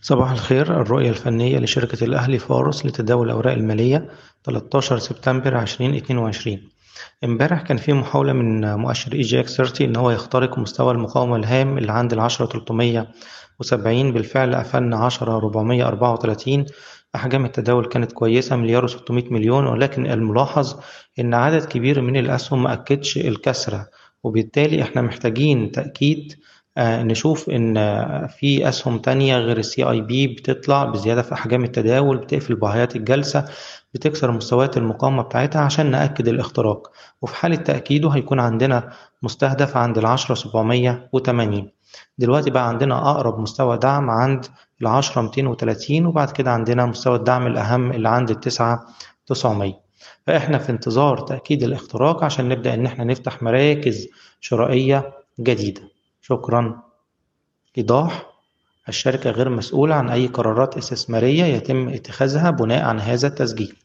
صباح الخير الرؤية الفنية لشركة الأهلي فارس لتداول الأوراق المالية 13 سبتمبر 2022 امبارح كان في محاولة من مؤشر EGX 30 إن هو يخترق مستوى المقاومة الهام اللي عند ال 10 370 بالفعل قفلنا 10 434 أحجام التداول كانت كويسة مليار و600 مليون ولكن الملاحظ إن عدد كبير من الأسهم ما أكدش الكسرة وبالتالي إحنا محتاجين تأكيد نشوف إن في أسهم تانية غير السي اي بي بتطلع بزيادة في أحجام التداول بتقفل بهايات الجلسة بتكسر مستويات المقاومة بتاعتها عشان نأكد الاختراق. وفي حاله تاكيده هيكون عندنا مستهدف عند العشرة سبعمية وتمانين. دلوقتي بقى عندنا أقرب مستوى دعم عند العشرة ميتين وتلاتين وبعد كده عندنا مستوى الدعم الأهم اللي عند التسعة تسعمية. فإحنا في انتظار تأكيد الاختراق عشان نبدأ إن إحنا نفتح مراكز شرائية جديدة. شكرا. إيضاح الشركة غير مسؤولة عن أي قرارات استثمارية يتم اتخاذها بناء عن هذا التسجيل.